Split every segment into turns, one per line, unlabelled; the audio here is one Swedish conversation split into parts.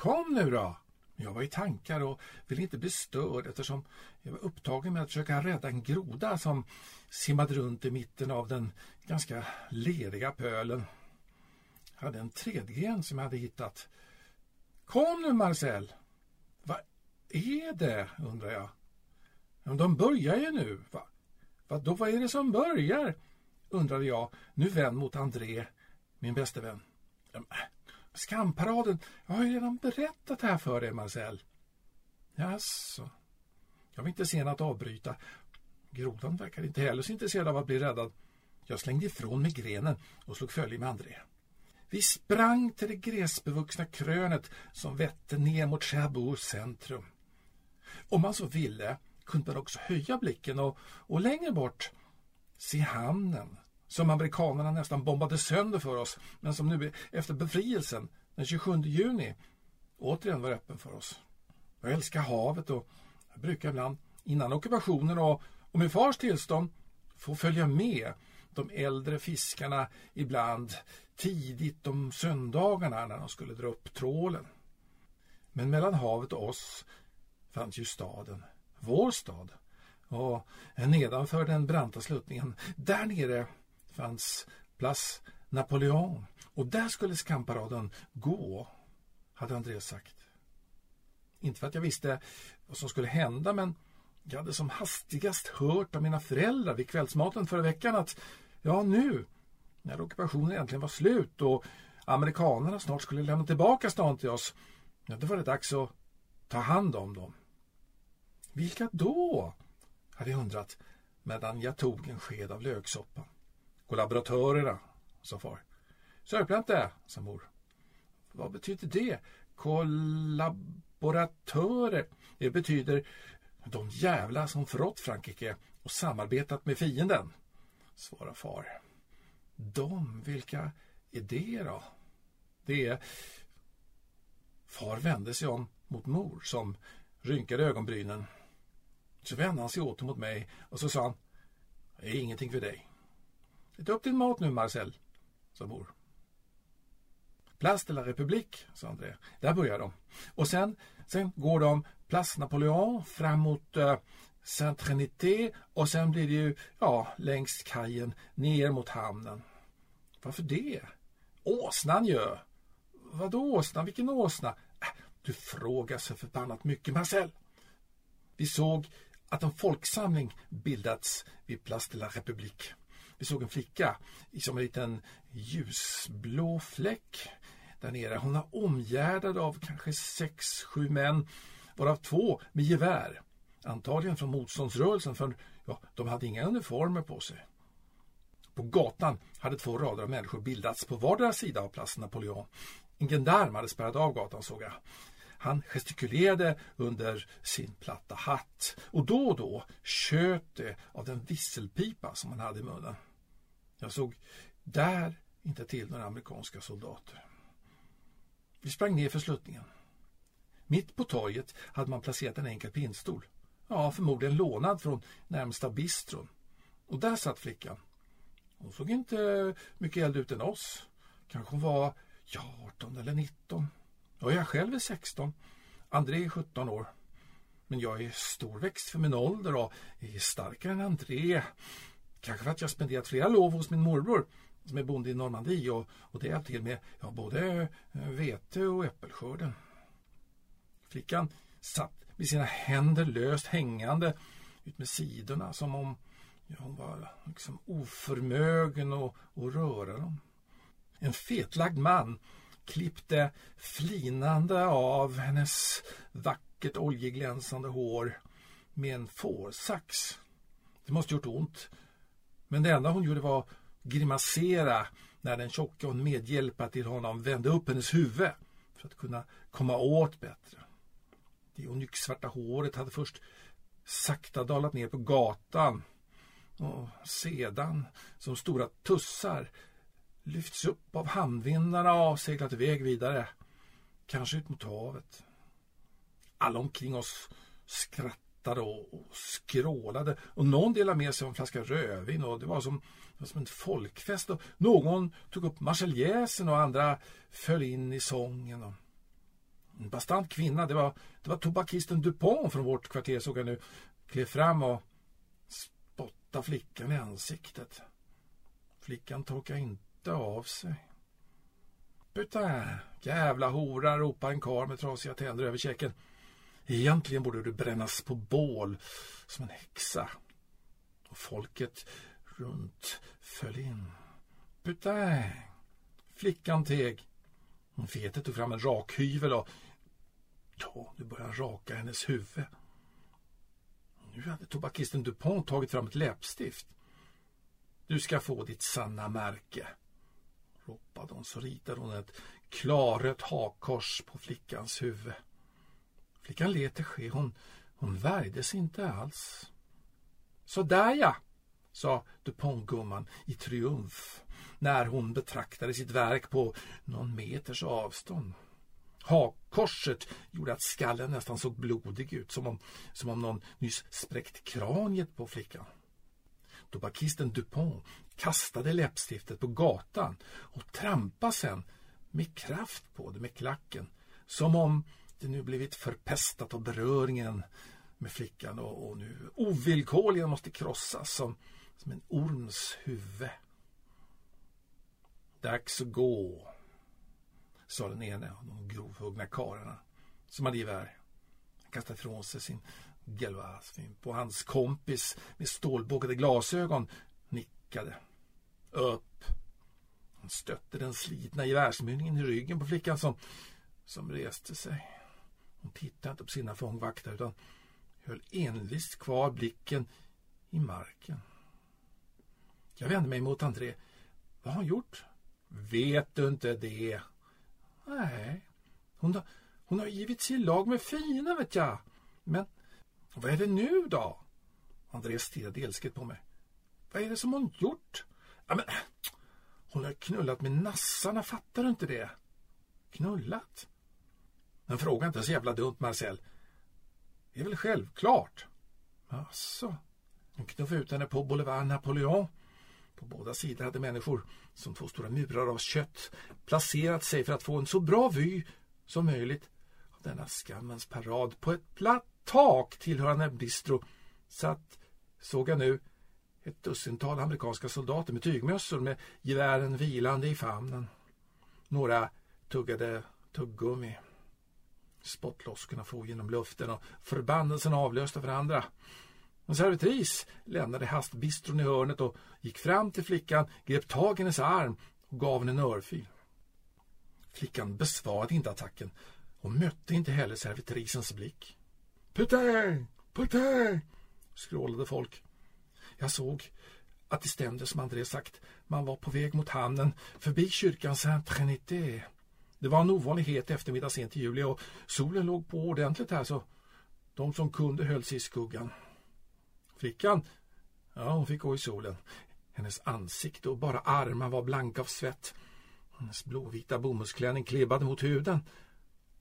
Kom nu då! Jag var i tankar och ville inte bli störd eftersom jag var upptagen med att försöka rädda en groda som simmade runt i mitten av den ganska leriga pölen. Jag hade en trädgren som jag hade hittat. Kom nu Marcel! Vad är det, undrar jag. De börjar ju nu. Va? Vad då, vad är det som börjar? undrade jag, nu vänd mot André, min bäste vän. Äh, Skamparaden, jag har ju redan berättat det här för dig, Marcel. Jaså? Jag var inte sen att avbryta. Grodan verkade inte heller så intresserad av att bli räddad. Jag slängde ifrån mig grenen och slog följe med André. Vi sprang till det gräsbevuxna krönet som vette ner mot Cherbourgs centrum. Om man så ville kunde man också höja blicken och, och längre bort se hamnen som amerikanerna nästan bombade sönder för oss men som nu efter befrielsen den 27 juni återigen var öppen för oss. Jag älskar havet och jag brukar ibland innan ockupationen och, och med fars tillstånd få följa med de äldre fiskarna ibland tidigt om söndagarna när de skulle dra upp trålen. Men mellan havet och oss fanns ju staden, vår stad. Och nedanför den branta sluttningen, där nere fanns Place Napoleon och där skulle skamparaden gå, hade André sagt. Inte för att jag visste vad som skulle hända men jag hade som hastigast hört av mina föräldrar vid kvällsmaten förra veckan att ja nu, när ockupationen äntligen var slut och amerikanerna snart skulle lämna tillbaka stan till oss, ja, då var det dags att ta hand om dem. Vilka då? hade jag undrat medan jag tog en sked av löksoppan. Kollaboratörerna, sa far. Sörplante, sa mor. Vad betyder det? Kollaboratörer? Det betyder de jävla som förrått Frankrike och samarbetat med fienden, svarade far. De, vilka är det då? Det är... Far vände sig om mot mor som rynkade ögonbrynen. Så vände han sig åter mot mig och så sa han Det är ingenting för dig. Äta upp din mat nu Marcel, sa mor. Place de la République, sa André. Där börjar de. Och sen, sen går de Place Napoleon fram mot eh, Saint-Trinité och sen blir det ju, ja, längs kajen ner mot hamnen. Varför det? Åsnan ju! Vadå åsnan? Vilken åsna? Äh, du frågar så förbannat mycket, Marcel. Vi såg att en folksamling bildats vid Place de la République. Vi såg en flicka som en liten ljusblå fläck där nere. Hon var omgärdad av kanske sex, sju män, varav två med gevär. Antagligen från motståndsrörelsen, för ja, de hade inga uniformer på sig. På gatan hade två rader av människor bildats på vardera sida av platsen Napoleon. En gendarm hade spärrat av gatan såg jag. Han gestikulerade under sin platta hatt och då och då tjöt det av den visselpipa som han hade i munnen. Jag såg där inte till några amerikanska soldater. Vi sprang ner för sluttningen. Mitt på torget hade man placerat en enkel pinnstol. Ja, förmodligen lånad från närmsta bistron. Och där satt flickan. Hon såg inte mycket äldre ut än oss. Kanske hon var ja, 18 eller 19. Ja, jag själv är 16. André är 17 år. Men jag är storväxt för min ålder och är starkare än André. Kanske för att jag spenderat flera lov hos min morbror som är bonde i Normandie och, och det är till med ja, både eh, vete och äppelskörden. Flickan satt med sina händer löst hängande ut med sidorna som om ja, hon var liksom oförmögen att, att röra dem. En fetlagd man klippte flinande av hennes vackert oljeglänsande hår med en fårsax. Det måste gjort ont men det enda hon gjorde var grimasera när den tjocka hon medhjälpa till honom vände upp hennes huvud för att kunna komma åt bättre. Det onyxsvarta håret hade först sakta dalat ner på gatan och sedan, som stora tussar, lyfts upp av handvindarna och seglat iväg vidare. Kanske ut mot havet. Alla omkring oss skrattade skrattade och, och skrålade och någon delade med sig av en flaska rödvin och det var som, det var som en folkfest och någon tog upp marseljäsen och andra föll in i sången. Och En bastant kvinna, det var, det var tobakisten Dupont från vårt kvarter såg jag nu, klev fram och spottade flickan i ansiktet. Flickan torkade inte av sig. Putain, jävla hora, ropade en karl med trasiga tänder över käken. Egentligen borde du brännas på bål som en häxa. Och folket runt föll in. Putain, flickan teg. Fetet tog fram en rakhyvel och ja, nu började han raka hennes huvud. Nu hade tobakisten DuPont tagit fram ett läppstift. Du ska få ditt sanna märke, ropade hon så ritade hon ett klarrött hakkors på flickans huvud. Flickan lät det ske. Hon, hon värjdes inte alls. Så där ja, sa DuPont-gumman i triumf när hon betraktade sitt verk på någon meters avstånd. Hakkorset gjorde att skallen nästan såg blodig ut, som om, som om någon nyss spräckt kraniet på flickan. Tobakisten Dupont kastade läppstiftet på gatan och trampade sen med kraft på det med klacken, som om det nu blivit förpestat av beröringen med flickan och, och nu ovillkorligen måste krossas som, som en orms huvud. Dags att gå, sa den ene av de grovhuggna karlarna som hade gevär. Han kastade ifrån sig sin Gelvasfin på hans kompis med stålbågade glasögon nickade. Upp. Han stötte den slitna gevärsmynningen i ryggen på flickan som, som reste sig. Hon tittade inte på sina fångvaktare utan höll envist kvar blicken i marken. Jag vände mig mot André. Vad har hon gjort? Vet du inte det? Nej, hon har, hon har givit sig i lag med Fina vet jag. Men vad är det nu då? Andreas stirrade ilsket på mig. Vad är det som hon gjort? Ja, men, hon har knullat med nassarna, fattar du inte det? Knullat? Men fråga inte så jävla dumt, Marcel. Det är väl självklart. Alltså, hon knuffade ut henne på Boulevard Napoleon. På båda sidor hade människor, som två stora murar av kött, placerat sig för att få en så bra vy som möjligt av denna skammens parad. På ett platt tak tillhörande en bistro satt, såg jag nu, ett dussintal amerikanska soldater med tygmössor med gevären vilande i famnen. Några tuggade tuggummi. Spottloskorna for genom luften och förbannelsen avlöste varandra. En servitris lämnade hastbistron i hörnet och gick fram till flickan, grep tag i hennes arm och gav henne en örfil. Flickan besvarade inte attacken och mötte inte heller servitrisens blick. Putain! Putain! skrålade folk. Jag såg att det stämde som André sagt. Man var på väg mot hamnen förbi kyrkan Saint-Trinité. Det var en ovanlig het eftermiddag sent i juli och solen låg på ordentligt här så de som kunde höll sig i skuggan. Flickan, ja hon fick gå i solen. Hennes ansikte och bara armar var blanka av svett. Hennes blåvita bomullsklänning klibbade mot huden.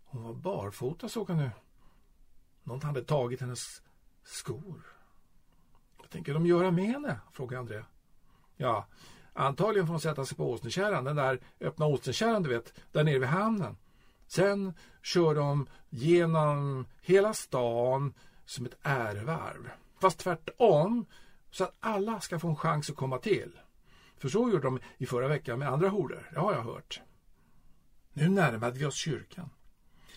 Hon var barfota såg han nu. Någon hade tagit hennes skor. Vad tänker de göra med henne? frågade André. Ja, antagligen får hon sätta sig på åsnekärran, den där öppna åsnekärran du vet, där nere vid hamnen. Sen kör de genom hela stan som ett ärevarv. Fast tvärtom, så att alla ska få en chans att komma till. För så gjorde de i förra veckan med andra horor, det har jag hört. Nu närmade vi oss kyrkan.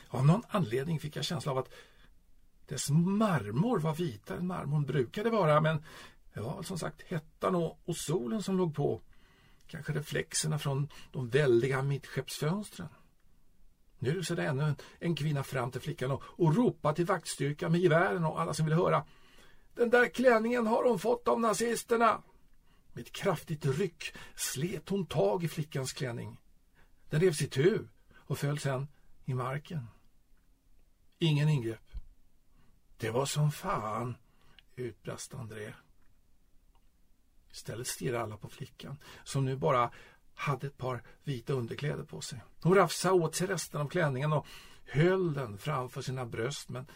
Av någon anledning fick jag känsla av att dess marmor var vitare än marmorn brukade vara, men det var som sagt hettan och, och solen som låg på. Kanske reflexerna från de väldiga mittskeppsfönstren. Nu rusade ännu en, en kvinna fram till flickan och, och ropade till vaktstyrkan med gevären och alla som ville höra. Den där klänningen har hon fått av nazisterna. Med ett kraftigt ryck slet hon tag i flickans klänning. Den revs itu och föll sen i marken. Ingen ingrep. Det var som fan, utbrast André. Istället stirrar alla på flickan, som nu bara hade ett par vita underkläder på sig. Hon rafsade åt sig resten av klänningen och höll den framför sina bröst, men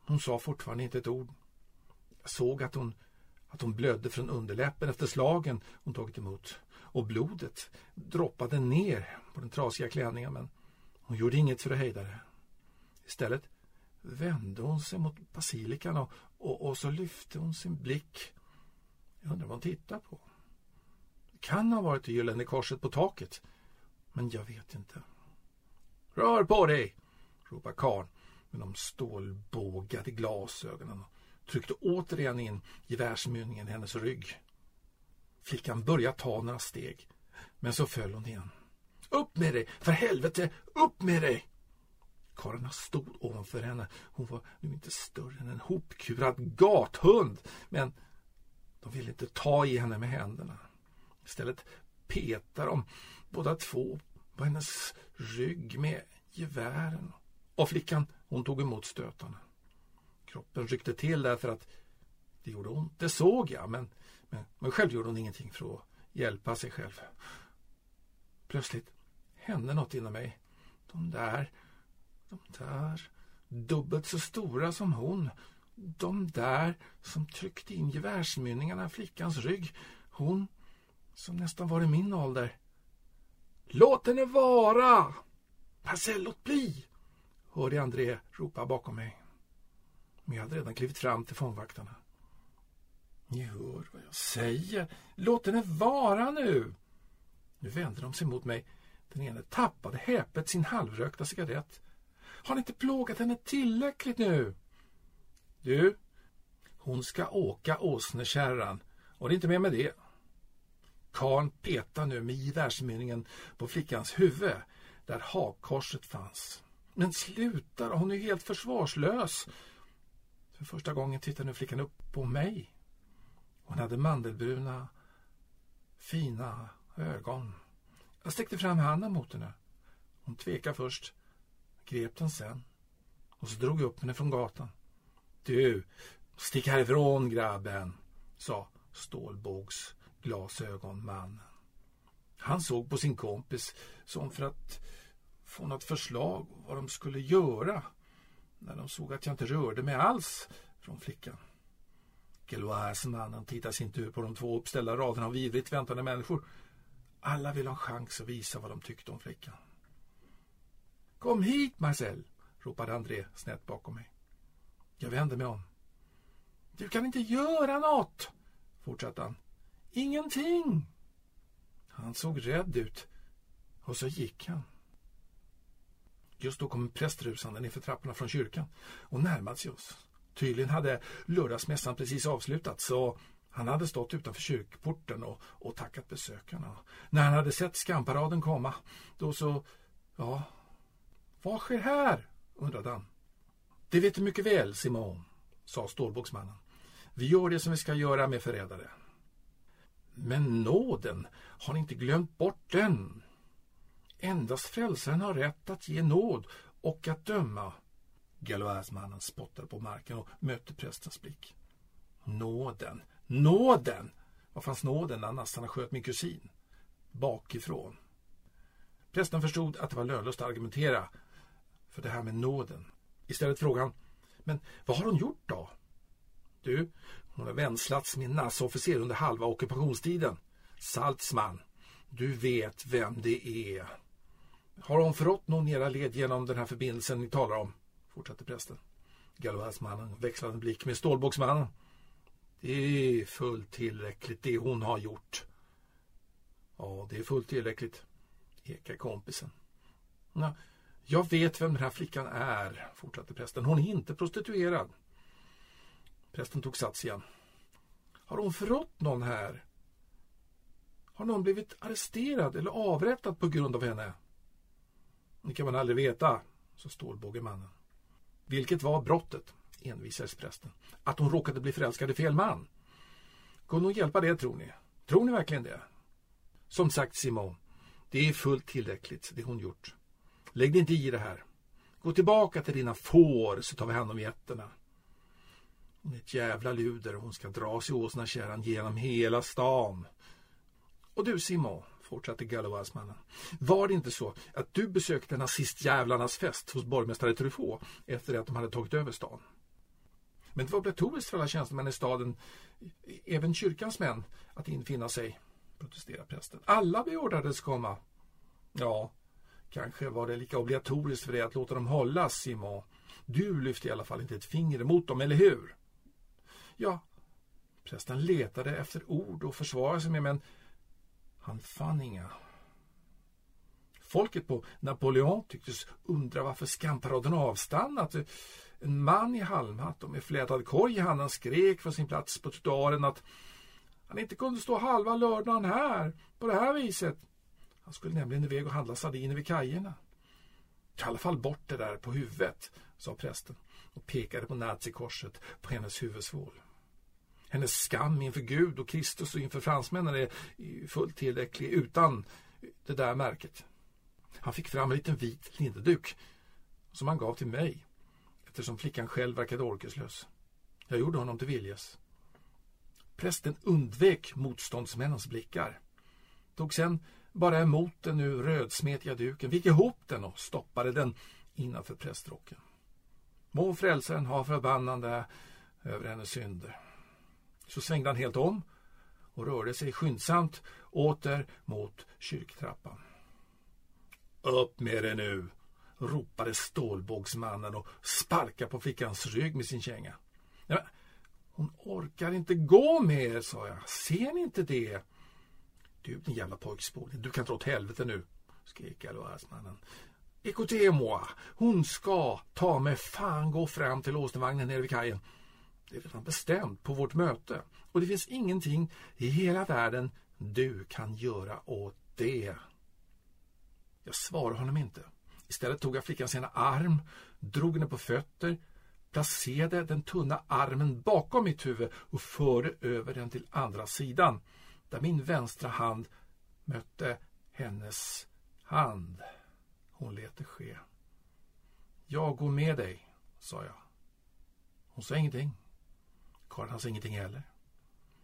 hon sa fortfarande inte ett ord. Jag såg att hon, att hon blödde från underläppen efter slagen hon tagit emot och blodet droppade ner på den trasiga klänningen, men hon gjorde inget för att hejda det. Istället vände hon sig mot basilikan och, och, och så lyfte hon sin blick. Jag undrar vad hon tittar på. Det kan ha varit det gyllene korset på taket, men jag vet inte. Rör på dig! Ropar karln med de stålbågade glasögonen och tryckte återigen in gevärsmynningen i hennes rygg. Flickan började ta några steg, men så föll hon igen. Upp med dig, för helvete, upp med dig! Karlarna stod ovanför henne. Hon var nu inte större än en hopkurad gathund, men de vill inte ta i henne med händerna. Istället petar de båda två på hennes rygg med gevären. Och flickan, hon tog emot stötarna. Kroppen ryckte till därför att det gjorde ont. Det såg jag, men, men, men själv gjorde hon ingenting för att hjälpa sig själv. Plötsligt hände något inom mig. De där, de där, dubbelt så stora som hon. De där som tryckte in gevärsmynningarna i flickans rygg. Hon som nästan var i min ålder. Låt henne vara! Marcel, låt bli! hörde André ropa bakom mig. Men jag hade redan klivit fram till fångvaktarna. Ni hör vad jag säger. Låt henne vara nu! Nu vände de sig mot mig. Den ene tappade häpet sin halvrökta cigarett. Har ni inte plågat henne tillräckligt nu? Du, hon ska åka åsnekärran och det är inte mer med det. Karn petar nu med gevärsmynningen på flickans huvud där hakkorset fanns. Men sluta hon är helt försvarslös. För första gången tittar nu flickan upp på mig. Hon hade mandelbruna, fina ögon. Jag sträckte fram handen mot henne. Hon tvekade först, grep den sen och så drog jag upp henne från gatan. Du, stick härifrån grabben, sa stålbågs glasögonmannen. Han såg på sin kompis som för att få något förslag vad de skulle göra när de såg att jag inte rörde mig alls från flickan. Geloise-mannen tittade sin tur på de två uppställda raderna av ivrigt väntande människor. Alla ville ha en chans att visa vad de tyckte om flickan. Kom hit, Marcel, ropade André snett bakom mig. Jag vände mig om. Du kan inte göra något, fortsatte han. Ingenting. Han såg rädd ut och så gick han. Just då kom en präst rusande nerför trapporna från kyrkan och närmade sig oss. Tydligen hade lördagsmässan precis avslutats så han hade stått utanför kyrkporten och, och tackat besökarna. När han hade sett skamparaden komma, då så... Ja, vad sker här? undrade han. Det vet du mycket väl, Simon, sa stålbågsmannen. Vi gör det som vi ska göra med förrädare. Men nåden, har ni inte glömt bort den? Endast frälsaren har rätt att ge nåd och att döma. Galoismannen spottade på marken och mötte prästens blick. Nåden, nåden! Var fanns nåden när nassarna sköt min kusin? Bakifrån. Prästen förstod att det var lönlöst att argumentera för det här med nåden. Istället frågan han, men vad har hon gjort då? Du, hon har vänslats med en nassofficer under halva ockupationstiden. Saltzman, du vet vem det är. Har hon förrått någon i era led genom den här förbindelsen ni talar om? Fortsatte prästen. Galoismannen växlade en blick med stålbågsmannen. Det är fullt tillräckligt det hon har gjort. Ja, det är fullt tillräckligt, ekar kompisen. Ja, jag vet vem den här flickan är, fortsatte prästen. Hon är inte prostituerad. Prästen tog sats igen. Har hon förrått någon här? Har någon blivit arresterad eller avrättad på grund av henne? Det kan man aldrig veta, sa stålbågemannen. Vilket var brottet, envisades prästen. Att hon råkade bli förälskad i fel man. Kunde hon hjälpa det, tror ni? Tror ni verkligen det? Som sagt, Simon, det är fullt tillräckligt, det hon gjort. Lägg dig inte i det här. Gå tillbaka till dina får så tar vi hand om getterna. Hon är ett jävla luder och hon ska dras i åsnakärran genom hela stan. Och du Simon, fortsatte Gallowarsmannen. Var det inte så att du besökte nazistjävlarnas fest hos borgmästare Truffaut efter att de hade tagit över stan? Men det var obligatoriskt för alla tjänstemän i staden, även kyrkans män, att infinna sig, protesterade prästen. Alla beordrades komma. Ja, Kanske var det lika obligatoriskt för dig att låta dem hållas, Simon. Du lyfte i alla fall inte ett finger mot dem, eller hur? Ja, prästen letade efter ord och försvarade sig med, men han fann inga. Folket på Napoleon tycktes undra varför skamparaden avstannat. En man i halmhatt och med flätad korg i handen skrek från sin plats på trottoaren att han inte kunde stå halva lördagen här på det här viset. Han skulle nämligen iväg och handla sardiner vid kajerna. I alla fall bort det där på huvudet, sa prästen och pekade på nazikorset på hennes huvudsvål. Hennes skam inför Gud och Kristus och inför fransmännen är fullt tillräcklig utan det där märket. Han fick fram en liten vit linneduk som han gav till mig eftersom flickan själv verkade orkeslös. Jag gjorde honom till viljes. Prästen undvek motståndsmännens blickar. Tog sen bara emot den nu rödsmetiga duken, vik ihop den och stoppade den innanför prästrocken. Må frälsaren ha förbannande över hennes synder. Så svängde han helt om och rörde sig skyndsamt åter mot kyrktrappan. Upp med det nu! ropade stålbågsmannen och sparkade på flickans rygg med sin känga. Ja, hon orkar inte gå mer, sa jag. Ser ni inte det? Du din jävla pojkspoling, du kan dra åt helvete nu, skrek Aloasmannen. Écoutez-moi, hon ska ta mig fan gå fram till åsnevagnen nere vid kajen. Det är redan bestämt på vårt möte och det finns ingenting i hela världen du kan göra åt det. Jag svarade honom inte. Istället tog jag flickans ena arm, drog henne på fötter, placerade den tunna armen bakom mitt huvud och förde över den till andra sidan, där min vänstra hand mötte hennes hand. Hon lät det ske. Jag går med dig, sa jag. Hon sa ingenting. Karin sa ingenting heller.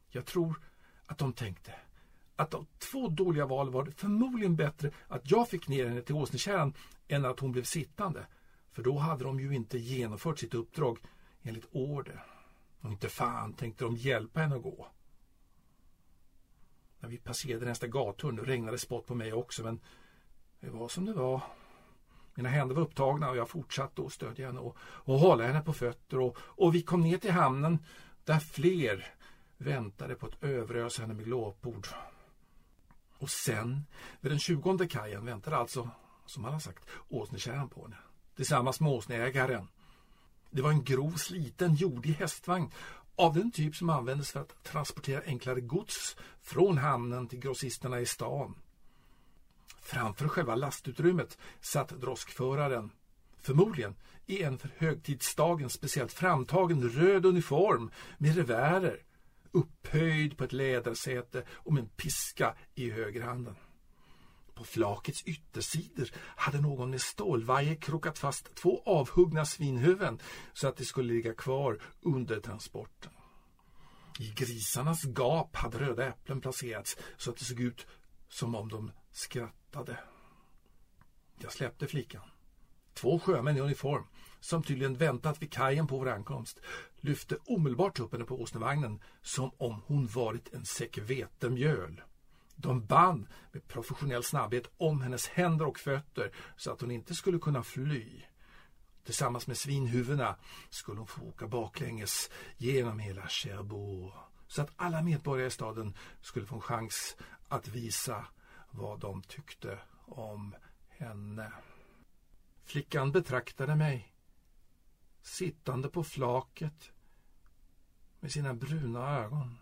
Jag tror att de tänkte att av två dåliga val var det förmodligen bättre att jag fick ner henne till åsnekärran än att hon blev sittande. För då hade de ju inte genomfört sitt uppdrag enligt order. Och inte fan tänkte de hjälpa henne att gå. När vi passerade nästa gathörn regnade spott på mig också men det var som det var. Mina händer var upptagna och jag fortsatte att stödja henne och, och hålla henne på fötter och, och vi kom ner till hamnen där fler väntade på att överösa henne med glåpord. Och sen, vid den tjugonde kajen, väntade alltså, som han har sagt, åsnekärran på henne. Tillsammans med åsneägaren. Det var en grov, sliten, jordig hästvagn av den typ som användes för att transportera enklare gods från hamnen till grossisterna i stan. Framför själva lastutrymmet satt droskföraren, förmodligen i en för högtidsdagen speciellt framtagen röd uniform med revärer upphöjd på ett lädersäte och med en piska i högerhanden. På flakets yttersidor hade någon med stålvajer krokat fast två avhuggna svinhuvuden så att de skulle ligga kvar under transporten. I grisarnas gap hade röda äpplen placerats så att det såg ut som om de skrattade. Jag släppte flickan. Två sjömän i uniform, som tydligen väntat vid kajen på vår ankomst, lyfte omedelbart upp henne på åsnevagnen som om hon varit en säck vetemjöl. De band med professionell snabbhet om hennes händer och fötter så att hon inte skulle kunna fly. Tillsammans med svinhuvudena skulle hon få åka baklänges genom hela Cherbourg så att alla medborgare i staden skulle få en chans att visa vad de tyckte om henne. Flickan betraktade mig sittande på flaket med sina bruna ögon.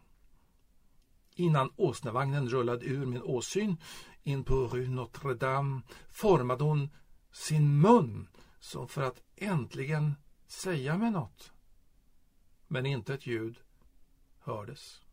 Innan åsnevagnen rullade ur min åsyn in på Rue Notre Dame formade hon sin mun som för att äntligen säga mig något. Men inte ett ljud hördes.